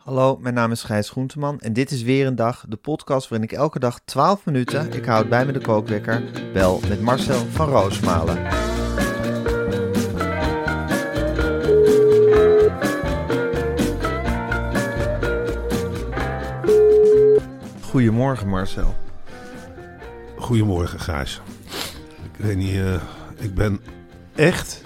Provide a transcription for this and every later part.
Hallo, mijn naam is Gijs Groenteman en dit is weer een dag, de podcast waarin ik elke dag 12 minuten, ik houd bij me de kookwekker, bel met Marcel van Roosmalen. Goedemorgen Marcel. Goedemorgen, Gijs. Ik weet niet, eh, ik ben echt.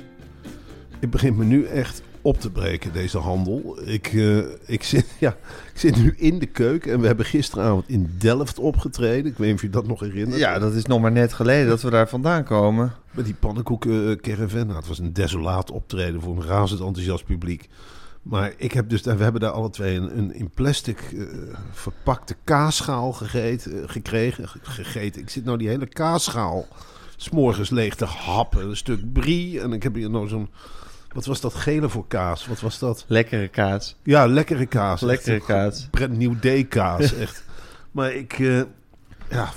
Het begint me nu echt op te breken, deze handel. Ik, eh, ik, zit, ja, ik zit nu in de keuken en we hebben gisteravond in Delft opgetreden. Ik weet niet of je dat nog herinnert. Ja, dat is nog maar net geleden dat we daar vandaan komen. Met die pannenkoeken eh, caravan. Nou, het was een desolaat optreden voor een razend enthousiast publiek. Maar ik heb dus, we hebben daar alle twee een, een in plastic eh, verpakte kaasschaal gegeten, gekregen. Gegeten. Ik zit nou die hele kaasschaal s'morgens leeg te happen. Een stuk brie. En ik heb hier nou zo'n, wat was dat gele voor kaas? Wat was dat? Lekkere kaas. Ja, lekkere kaas. Lekkere Echt, kaas. Brand New Day kaas, echt. Maar ik, eh, ja,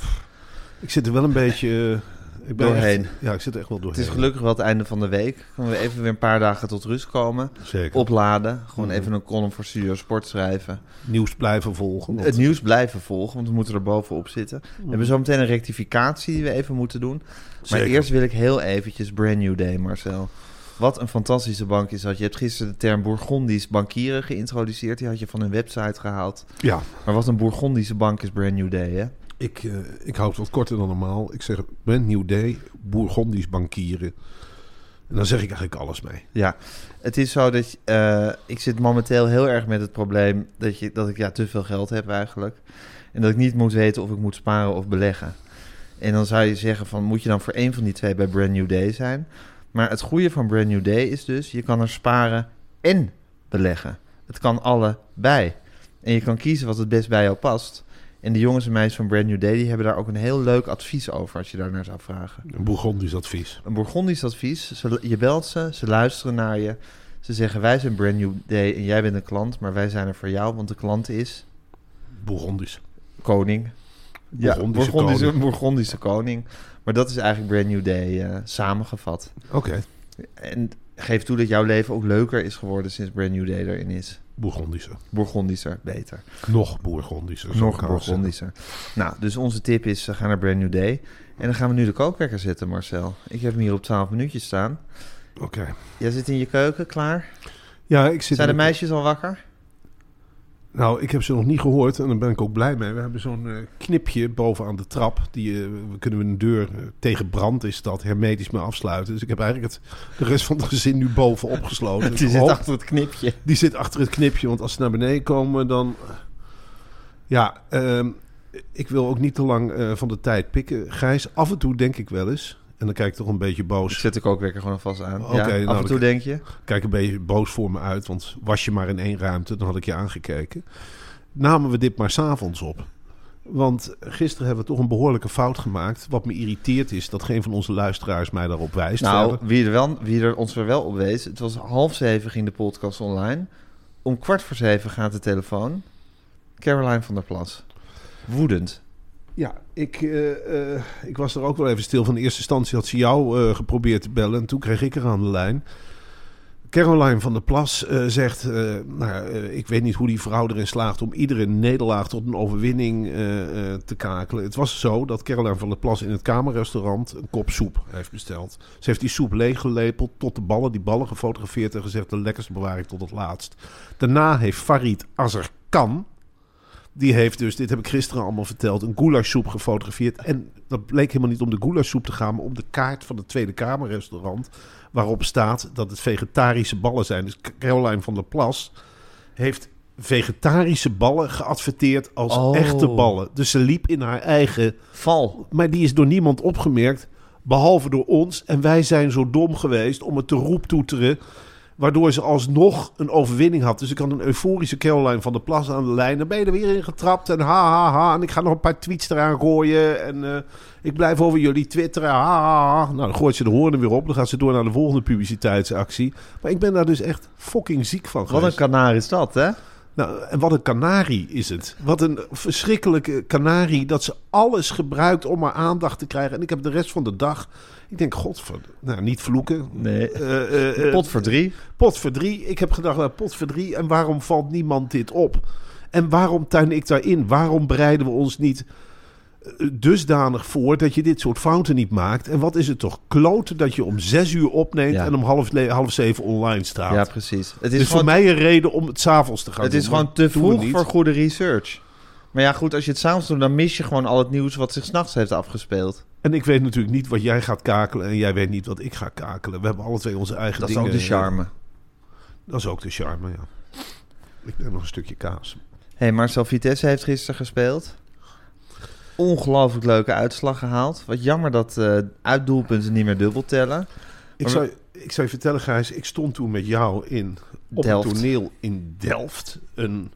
ik zit er wel een beetje... eh, ik ben Doorheen. echt- ja, ik zit er echt wel doorheen. Het is gelukkig wel het einde van de week. Kunnen we even weer een paar dagen tot rust komen. Zeker. Opladen. Gewoon even een column voor Studio Sport schrijven. Nieuws blijven volgen. want- Het nieuws blijven volgen, want we moeten er bovenop zitten. We hebben zo meteen een rectificatie die we even moeten doen. Maar Zeker. eerst wil ik heel eventjes Brand New Day, Marcel. Wat een fantastische bank is dat. Je hebt gisteren de term Bourgondisch bankieren geïntroduceerd. Die had je van hun website gehaald. Ja, Maar wat een Bourgondische bank is Brand New Day, hè? ik, eh, ik hou het wat korter dan normaal. Ik zeg Brand New Day, Bourgondisch bankieren. En dan zeg ik eigenlijk alles mee. Ja, het is zo dat eh, ik zit momenteel heel erg met het probleem dat, je, dat ik ja, te veel geld heb eigenlijk. En dat ik niet moet weten of ik moet sparen of beleggen. En dan zou je zeggen van moet je dan voor één van die twee bij Brand New Day zijn. Maar het goede van Brand New Day is dus je kan er sparen en beleggen. Het kan allebei. En je kan kiezen wat het best bij jou past. En de jongens en meisjes van Brand New Day die hebben daar ook een heel leuk advies over als je daar naar zou vragen Een Bourgondisch advies. een Bourgondisch advies. Ze, je belt ze, ze luisteren naar je. Ze zeggen, wij zijn Brand New Day en jij bent een klant, maar wij zijn er voor jou, want de klant is Bourgondisch. koning. Ja, Bourgondische Bourgondische, koning. Bourgondische koning. Maar dat is eigenlijk Brand New Day eh, samengevat. Oké, En geef toe dat jouw leven ook leuker is geworden sinds Brand New Day erin is. Bourgondische. Bourgondischer, beter. Nog Bourgondische. zo Nog. Bourgondischer. Nou, dus onze tip is, uh, ga naar Brand New Day. En dan gaan we nu de kookwekker zetten, Marcel. Ik heb hem hier op 12 minuutjes staan. Oké. Jij zit in je keuken, klaar? Ja, ik zit Zijn de- meisjes al wakker? Nou, ik heb ze nog niet gehoord en daar ben ik ook blij mee. We hebben zo'n eh, knipje bovenaan de trap. Die eh, we kunnen we een deur eh, tegen brand is dat hermetisch mee afsluiten. Dus ik heb eigenlijk het, de rest van het gezin nu boven opgesloten. Die zit achter het knipje. die zit achter het knipje, want als ze naar beneden komen, dan. Ja, ehm, ik wil ook niet te lang van de tijd pikken. Gijs, af en toe denk ik wel eens. En dan kijk ik toch een beetje boos. Zet ik ook weer gewoon vast aan. Ja, nou, af en dan- toe denk je. Kijk een beetje boos voor me uit, want was je maar in één ruimte, dan had ik je aangekeken. Namen we dit maar s'avonds op. Want gisteren hebben we toch een behoorlijke fout gemaakt. Wat me irriteert is dat geen van onze luisteraars mij daarop wijst. Nou, verder. wie er, wel, wie er ons er wel op wees. Het was half zeven ging de podcast online. Om kwart voor zeven gaat de telefoon. Caroline van der Plas. Woedend. Ja, ik, eh, eh, ik was er ook wel even stil. Van de eerste instantie had ze jou eh, geprobeerd te bellen. En toen kreeg ik er aan de lijn. Caroline van der Plas zegt... nou, ik weet niet hoe die vrouw erin slaagt... om iedere nederlaag tot een overwinning te kakelen. Het was zo dat Caroline van der Plas in het kamerrestaurant... een kop soep heeft besteld. Ze heeft die soep leeggelepeld tot de ballen. Die ballen gefotografeerd en gezegd... de lekkerste bewaar ik tot het laatst. Daarna heeft Farid Azarkan Die heeft dus, dit heb ik gisteren allemaal verteld, een goulashsoep gefotografeerd. En dat bleek helemaal niet om de goulashsoep te gaan, maar om de kaart van het Tweede Kamerrestaurant. Waarop staat dat het vegetarische ballen zijn. Dus Caroline van der Plas heeft vegetarische ballen geadverteerd als Oh. echte ballen. Dus ze liep in haar eigen Val. maar die is door niemand opgemerkt, behalve door ons. En wij zijn zo dom geweest om het te roeptoeteren, waardoor ze alsnog een overwinning had. Dus ik had een euforische Caroline van der Plas aan de lijn. Dan ben je er weer in getrapt en ha, ha, ha. En ik ga nog een paar tweets eraan gooien en eh, ik blijf over jullie twitteren, ha, ha, ha. Nou, dan gooit ze de hoornen weer op. Dan gaat ze door naar de volgende publiciteitsactie. Maar ik ben daar dus echt fucking ziek van Wat een geweest. kanaar is dat, hè? Nou, en wat een kanarie is het. Wat een verschrikkelijke kanarie. Dat ze alles gebruikt om maar aandacht te krijgen. En ik heb de rest van de dag... Ik denk, god, nou, niet vloeken. Nee. Eh, eh, eh, Pot voor drie. pot voor drie. Ik heb gedacht, nou, pot voor drie. En waarom valt niemand dit op? En waarom tuin ik daarin? Waarom bereiden we ons niet dusdanig voor dat je dit soort fouten niet maakt? En wat is het toch kloten dat je om zes uur opneemt Ja. en om half, half zeven online staat? Ja, precies. Het is dus voor mij een reden om het s'avonds te gaan het doen. is gewoon te vroeg voor goede research. Maar ja, goed, als je het s'avonds doet, dan mis je gewoon al het nieuws wat zich s'nachts heeft afgespeeld. En ik weet natuurlijk niet wat jij gaat kakelen en jij weet niet wat ik ga kakelen. We hebben alle twee onze eigen Dat is dingen. ook de charme. Dat is ook de charme, ja. Ik neem nog een stukje kaas. hey, Marcel Vitesse heeft gisteren gespeeld. Ongelooflijk leuke uitslag gehaald. Wat jammer dat eh uitdoelpunten niet meer dubbel tellen. Ik Maar zou, ik zou je vertellen, Gijs, ik stond toen met jou in, op Delft. een toneel in Delft. Een,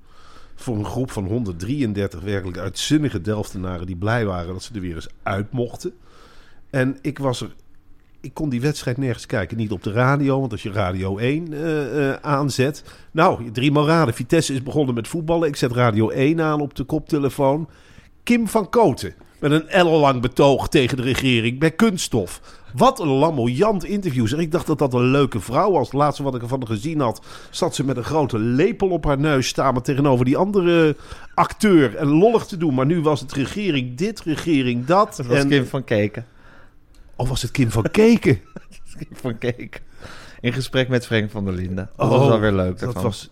voor een groep van 133 werkelijk uitzinnige Delftenaren die blij waren dat ze er weer eens uit mochten. En ik was er. Ik kon die wedstrijd nergens kijken. Niet op de radio, want als je Radio 1 eh, eh, aanzet. Nou, driemaal raden. Vitesse is begonnen met voetballen. Ik zet Radio 1 aan op de koptelefoon. Kim van Koten. Met een ellenlang betoog tegen de regering bij Kunststof. Wat een lamoyant interview. Zeg, ik dacht dat dat een leuke vrouw was. Het laatste wat ik ervan gezien had, zat ze met een grote lepel op haar neus staan tegenover die andere acteur en lollig te doen. Maar nu was het regering dit, regering dat. Dat was en, Kim van Keken. Of was het Kim van Keken? Kim van Keken. In gesprek met Frank van der Linden. Dat Oh, was wel weer leuk. Dat daarvan. was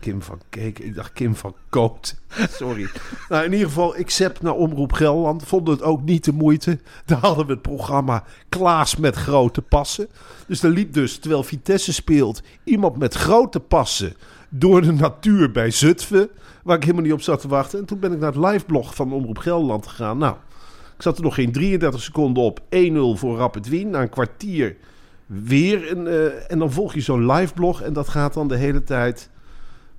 Kim van Keken. Ik dacht Kim van Koot. Sorry. nou, in ieder geval, ik zep naar Omroep Gelderland. Vonden het ook niet de moeite. Daar hadden we het programma Klaas met grote passen. Dus er liep dus, terwijl Vitesse speelt, iemand met grote passen door de natuur bij Zutphen. Waar ik helemaal niet op zat te wachten. En toen ben ik naar het liveblog van Omroep Gelderland gegaan. Nou, ik zat er nog geen 33 seconden op. 1-0 voor Rapid Wien. Na een kwartier weer. Een, eh, en dan volg je zo'n liveblog. En dat gaat dan de hele tijd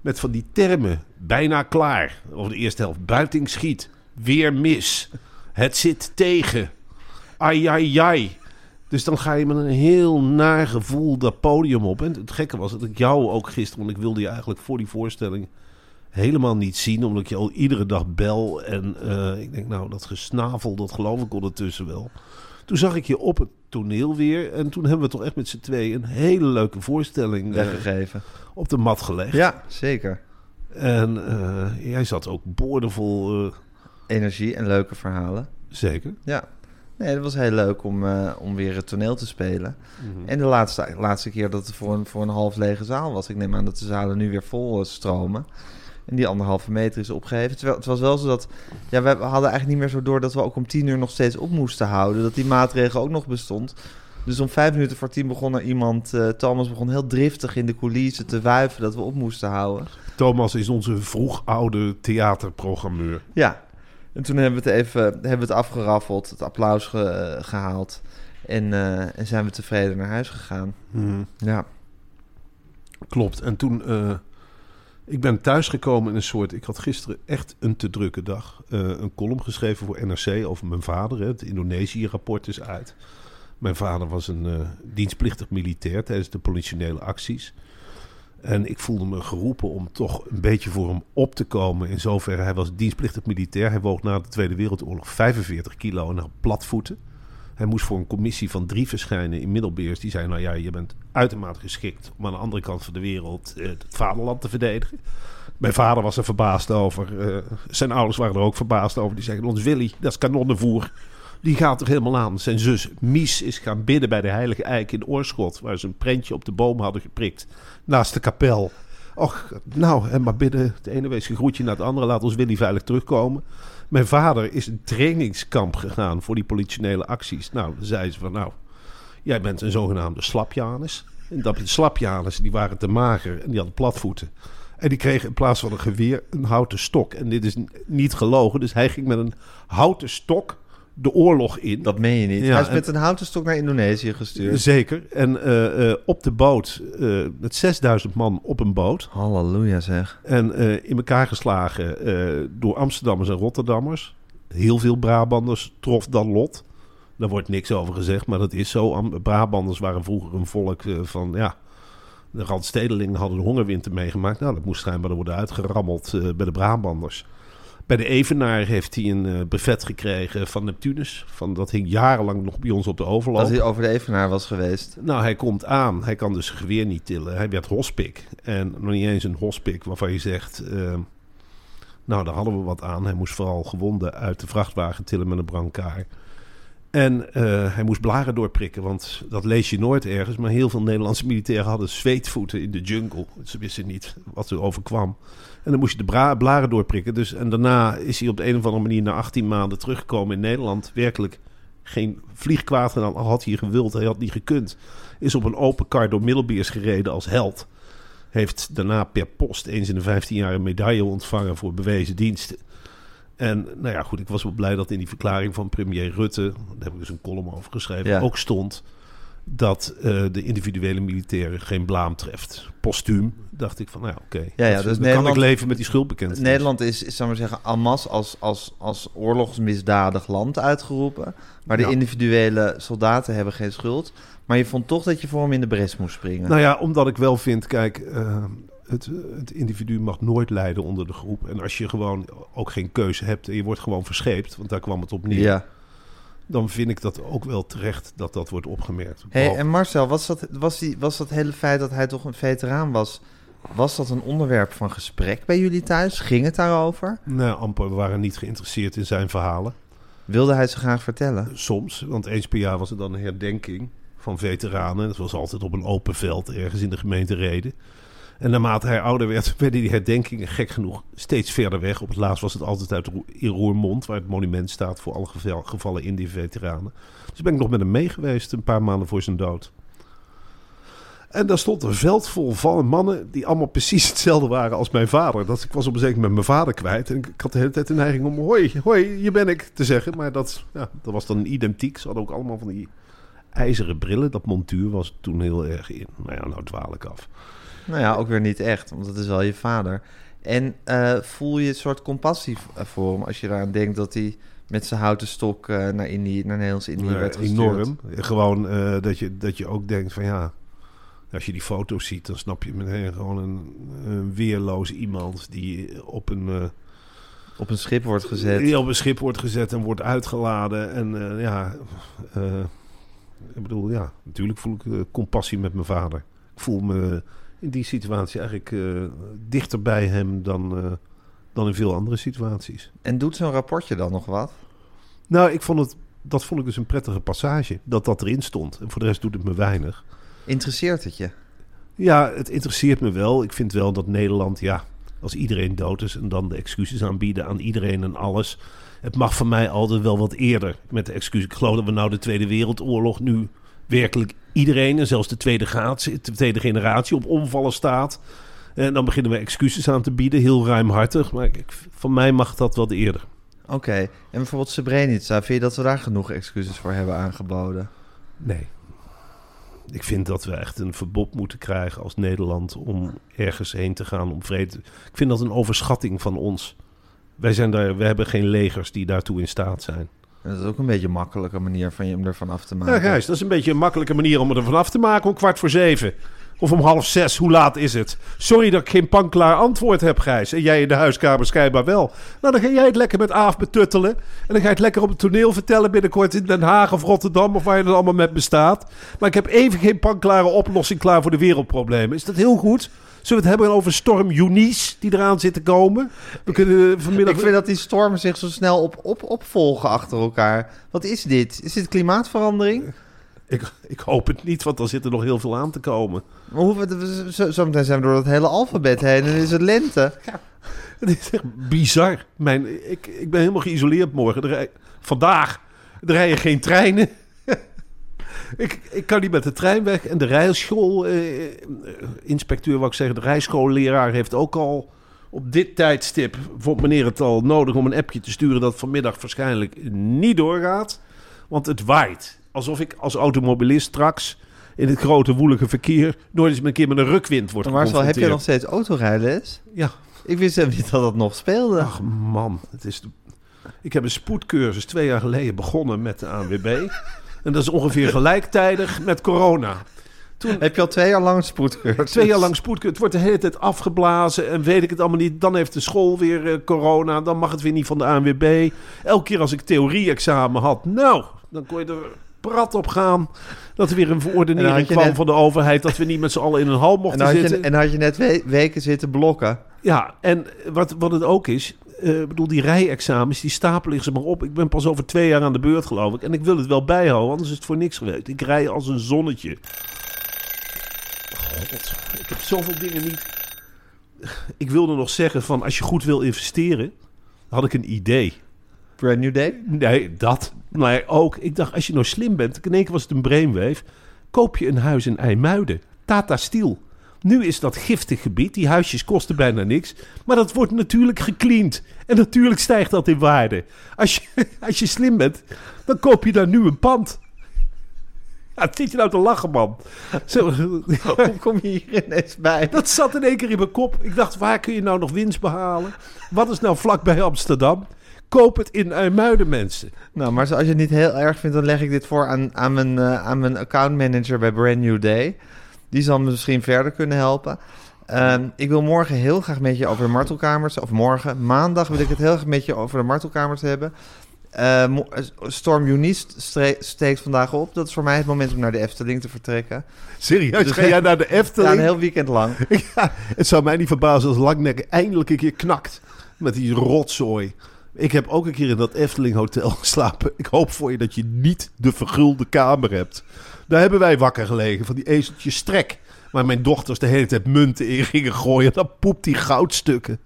met van die termen. Bijna klaar. Over de eerste helft. Buiting schiet. Weer mis. Het zit tegen. Ai, ai, ai. Dus dan ga je met een heel naar gevoel dat podium op. En het gekke was dat ik jou ook gisteren... want ik wilde je eigenlijk voor die voorstelling helemaal niet zien... omdat ik je al iedere dag bel. En eh, ik denk, nou, dat gesnavel, dat geloof ik ondertussen wel. Toen zag ik je op het toneel weer. En toen hebben we toch echt met z'n tweeën... een hele leuke voorstelling eh, Weggegeven. op de mat gelegd. Ja, zeker. En eh, jij zat ook boordevol, eh, Energie en leuke verhalen. zeker. Ja. Nee, dat was heel leuk om, om weer het toneel te spelen. Mhm. En de laatste, laatste keer dat het voor een, voor een half lege zaal was. Ik neem aan dat de zalen nu weer vol stromen. En die anderhalve meter is opgeheven. Terwijl het was wel zo dat... Ja, we hadden eigenlijk niet meer zo door dat we ook om tien uur nog steeds op moesten houden. Dat die maatregel ook nog bestond. Dus om vijf minuten voor tien begon er iemand... eh, Thomas begon heel driftig in de coulissen te wuiven dat we op moesten houden. Thomas is onze vroeg oude theaterprogrammeur. Ja, en toen hebben we het even hebben we het afgeraffeld, het applaus ge- eh, gehaald. En, eh, en zijn we tevreden naar huis gegaan. Ja, Klopt. En toen, ik ben thuisgekomen in een soort, ik had gisteren echt een te drukke dag. Eh, een column geschreven voor NRC over mijn vader. Het Indonesië-rapport is uit. Mijn vader was een eh, dienstplichtig militair tijdens de politionele acties. En ik voelde me geroepen om toch een beetje voor hem op te komen. In zoverre, hij was dienstplichtig militair. Hij woog na de Tweede Wereldoorlog 45 kilo en had platvoeten. Hij moest voor een commissie van drie verschijnen in Middelbeers. Die zei, nou ja, je bent uitermate geschikt om aan de andere kant van de wereld eh, het vaderland te verdedigen. Mijn vader was er verbaasd over. eh, zijn ouders waren er ook verbaasd over. Die zeggen, ons Willy, dat is kanonnenvoer. Die gaat er helemaal aan. Zijn zus Mies is gaan bidden bij de Heilige Eik in Oorschot. Waar ze een prentje op de boom hadden geprikt. Naast de kapel. Och, nou, en maar binnen de ene wees een groetje naar het andere. Laat ons Willy veilig terugkomen. Mijn vader is een trainingskamp gegaan voor die politionele acties. Nou, dan zei ze van, nou, jij bent een zogenaamde slapjanus. En dat slapjanus, die waren te mager en die hadden platvoeten. En die kregen in plaats van een geweer een houten stok. En dit is niet gelogen, dus hij ging met een houten stok de oorlog in. Dat meen je niet. Ja, Hij is en- met een houten stok naar Indonesië gestuurd. Zeker. En eh, eh, op de boot, eh, met 6000 man op een boot. Halleluja zeg. En in elkaar geslagen door Amsterdammers en Rotterdammers. Heel veel Brabanders trof dan lot. Daar wordt niks over gezegd, maar dat is zo. Am- Brabanders waren vroeger een volk van, ja... De Randstedelingen hadden de hongerwinter meegemaakt. Nou, dat moest schijnbaar worden uitgerammeld bij de Brabanders. Bij de Evenaar heeft hij een eh buffet gekregen van Neptunus. Van, dat hing jarenlang nog bij ons op de overloop. Als hij over de Evenaar was geweest. Nou, hij komt aan. Hij kan dus zijn geweer niet tillen. Hij werd hospik. En nog niet eens een hospik waarvan je zegt... eh, nou, daar hadden we wat aan. Hij moest vooral gewonden uit de vrachtwagen tillen met een brancard. En eh, hij moest blaren doorprikken, want dat lees je nooit ergens. Maar heel veel Nederlandse militairen hadden zweetvoeten in de jungle. Ze wisten niet wat er overkwam. En dan moest je de blaren doorprikken. Dus, en daarna is hij op de een of andere manier na 18 maanden teruggekomen in Nederland. Werkelijk geen vliegkwaad gedaan, al had hij gewild, hij had niet gekund. Is op een open kar door Middelbeers gereden als held. Heeft daarna per post eens in de 15 jaar een medaille ontvangen voor bewezen diensten. En nou ja, goed, ik was wel blij dat in die verklaring van premier Rutte, daar heb ik dus een column over geschreven, Ja. ook stond dat eh, de individuele militairen geen blaam treft. Postuum dacht ik van, nou ja, oké. Ja, ja, Dus dus Nederland- kan ik leven met die schuldbekentenis. Nederland is, is zou maar zeggen, en masse als, als, als oorlogsmisdadig land uitgeroepen. Maar de Ja. individuele soldaten hebben geen schuld. Maar je vond toch dat je voor hem in de bres moest springen. Nou ja, omdat ik wel vind, kijk, eh, het, het individu mag nooit lijden onder de groep. En als je gewoon ook geen keuze hebt en je wordt gewoon verscheept, want daar kwam het op neer, ja. dan vind ik dat ook wel terecht dat dat wordt opgemerkt. Hey, en Marcel, was dat, was, die, was dat hele feit dat hij toch een veteraan was... Was dat een onderwerp van gesprek bij jullie thuis? Ging het daarover? Nou, amper, we waren niet geïnteresseerd in zijn verhalen. Wilde hij ze graag vertellen? Soms, want eens per jaar was er dan een herdenking van veteranen. Dat was altijd op een open veld ergens in de gemeente Reden. En naarmate hij ouder werd, werden die herdenkingen gek genoeg steeds verder weg. Op het laatst was het altijd uit in Roermond, waar het monument staat voor alle geval- gevallen Indië-veteranen. Dus ben ik nog met hem mee geweest, een paar maanden voor zijn dood. En daar stond een veld vol van mannen die allemaal precies hetzelfde waren als mijn vader. Dat, ik was op een zeker moment mijn vader kwijt. En ik had de hele tijd de neiging om hoi, hoi, hier ben ik te zeggen. Maar dat, ja, dat was dan identiek. Ze hadden ook allemaal van die ijzeren brillen. Dat montuur was toen heel erg in. Nou ja, nou dwaal ik af. Nou ja, ook weer niet echt, want het is wel je vader. En eh, voel je een soort compassie v- voor hem als je eraan denkt dat hij met zijn houten stok eh, naar, Indië, naar Nederlands-Indië werd gestuurd? enorm. Gewoon eh, dat, je, dat je ook denkt van ja... Als je die foto's ziet, dan snap je meteen gewoon een, een weerloos iemand die op een... eh, Op een schip wordt gezet. Die op een schip wordt gezet en wordt uitgeladen. En eh, ja, eh, ik bedoel, ja, natuurlijk voel ik eh, compassie met mijn vader. Ik voel me in die situatie eigenlijk eh, dichter bij hem dan, eh, dan in veel andere situaties. En doet zo'n rapportje dan nog wat? Nou, ik vond het, dat vond ik dus een prettige passage, dat dat erin stond. En voor de rest doet het me weinig. Interesseert het je? Ja, het interesseert me wel. Ik vind wel dat Nederland, ja, als iedereen dood is en dan de excuses aanbieden aan iedereen en alles. Het mag van mij altijd wel wat eerder met de excuses. Ik geloof dat we nou de Tweede Wereldoorlog nu werkelijk iedereen en zelfs de tweede, generatie, de tweede generatie op omvallen staat. En dan beginnen we excuses aan te bieden, heel ruimhartig. Maar ik, van mij mag dat wat eerder. Oké. En bijvoorbeeld Srebrenica, vind je dat we daar genoeg excuses voor hebben aangeboden? Nee. Ik vind dat we echt een verbod moeten krijgen als Nederland om ergens heen te gaan om vrede. Ik vind dat een overschatting van ons. Wij, zijn daar, we hebben geen legers die daartoe in staat zijn. Dat is ook een beetje een makkelijke manier van je om ervan af te maken. Ja, Gijs, dat is een beetje een makkelijke manier om er vanaf te maken om kwart voor zeven. Of om half zes, hoe laat is het? Sorry dat ik geen pankklaar antwoord heb, Gijs. En jij in de huiskamer schijnbaar wel. Nou, dan ga jij het lekker met Aaf betuttelen. En dan ga je het lekker op het toneel vertellen binnenkort in Den Haag of Rotterdam... of waar je dan allemaal met bestaat. Maar ik heb even geen pankklare oplossing klaar voor de wereldproblemen. Is dat heel goed? Zullen we het hebben over storm Eunice die eraan zit te komen? We kunnen vanmiddag... Ik vind dat die stormen zich zo snel op, op, opvolgen achter elkaar. Wat is dit? Is dit klimaatverandering? Ik, ik hoop het niet, want dan zit er nog heel veel aan te komen. Maar hoeveel, zo, zometeen zijn we door het hele alfabet heen en is het lente. Het is echt bizar. Mijn, ik, ik ben helemaal geïsoleerd morgen. Er vandaag er rijden geen treinen. Ik, ik kan niet met de trein weg. En de rijschool, eh, eh, inspecteur, wou ik zeggen, de rijschoolleraar heeft ook al op dit tijdstip, vond meneer het al nodig om een appje te sturen dat vanmiddag waarschijnlijk niet doorgaat. Want het waait. Alsof ik als automobilist straks in het grote woelige verkeer nooit eens een keer met een rukwind wordt Maar Marcel, heb je nog steeds autorijles? Ja, Ik wist helemaal niet dat dat nog speelde. Ach man, het is de- ik heb een spoedcursus twee jaar geleden begonnen met de ANWB. En dat is ongeveer gelijktijdig met corona. Heb je al twee jaar lang spoedcursus? Twee jaar lang spoedcursus. Het wordt de hele tijd afgeblazen en weet ik het allemaal niet. Dan heeft de school weer eh, corona. Dan mag het weer niet van de ANWB. Elke keer als ik theorie-examen had, nou, dan kon je er prat op gaan. Dat er weer een En je kwam net- van de overheid. Dat we niet met z'n allen in een hal En mochten dan, had je, zitten. en had je net we- weken zitten blokken. Ja, en wat, wat het ook is, ik bedoel, die rijexamens, die stapelen zich maar op. Ik ben pas over twee jaar aan de beurt, geloof ik. En ik wil het wel bijhouden, anders is het voor niks geweest. Ik rij als een zonnetje. God, ik heb zoveel dingen niet. Ik wilde nog zeggen van, als je goed wil investeren, had ik een idee. Brand new day. Nee, dat. Nee, ook. Ik dacht, als je nou slim bent, in één keer was het een brainwave. Koop je een huis in IJmuiden. Tata Steel. Nu is dat giftig gebied. Die huisjes kosten bijna niks. Maar dat wordt natuurlijk gecleand. En natuurlijk stijgt dat in waarde. Als je, als je slim bent, dan koop je daar nu een pand. Ja, zit je nou te lachen, man? Zo, Hoe kom je hier ineens bij? dat zat in één keer in mijn kop. Ik dacht, waar kun je nou nog winst behalen? Wat is nou vlakbij Amsterdam? Koop het in IJmuiden, mensen. Nou, maar als je het niet heel erg vindt, dan leg ik dit voor aan, aan, mijn, eh, aan mijn accountmanager bij Brand New Day. Die zal me misschien verder kunnen helpen. Ehm, ik wil morgen heel graag met je over de martelkamers. Of morgen, maandag, wil ik het heel graag met je over de martelkamers hebben. Eh, mo- eh, Storm Eunice steekt vandaag op. Dat is voor mij het moment om naar de Efteling te vertrekken. Serieus, Dus- ga jij naar de Ja, Efteling? een heel weekend lang. Ja, het zou mij niet verbazen als Langnek eindelijk een keer knakt met die rotzooi. Ik heb ook een keer in dat Efteling Hotel geslapen. Ik hoop voor je dat je niet de vergulde kamer hebt. Daar hebben wij wakker gelegen van die ezeltjes strek. Waar mijn dochters de hele tijd munten in gingen gooien. Dan poept die goudstukken.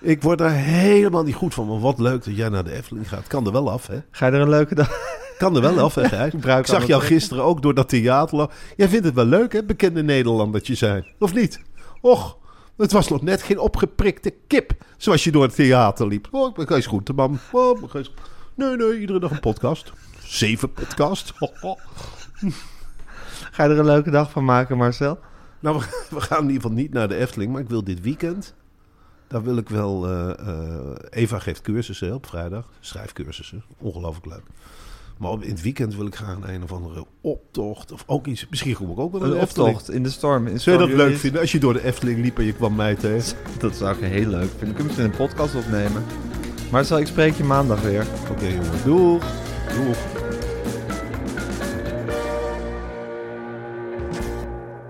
Ik word daar helemaal niet goed van. Maar wat leuk dat jij naar de Efteling gaat. Kan er wel af, hè? Ga je er een leuke dag... Kan er wel af, hè, Gijs? Ik zag jou gisteren ook door dat theater. Jij vindt het wel leuk, hè? Bekende Nederlandertje zijn. Of niet? Och, het was nog net geen opgeprikte kip. Zoals je door het theater liep. Oh, ik ben Gijs Groenteman. Oh. Nee, nee, iedere dag een podcast. Zeven podcast. Ga je er een leuke dag van maken, Marcel? Nou, we, gaan in ieder geval niet naar de Efteling. Maar ik wil dit weekend... Daar wil ik wel... eh, eh, Eva geeft cursussen op vrijdag. Schrijfcursussen. Ongelooflijk leuk. Maar op, in het weekend wil ik graag een een of andere optocht. Of ook iets... Misschien kom ik ook wel Een de Efteling. optocht in de storm. In Zou je dat leuk vinden als je door de Efteling liep en je kwam mij tegen? Dat zou ik heel leuk vinden. Kunnen we misschien een podcast opnemen? Marcel, ik spreek je maandag weer. Oké jongen, doeg. Doeg.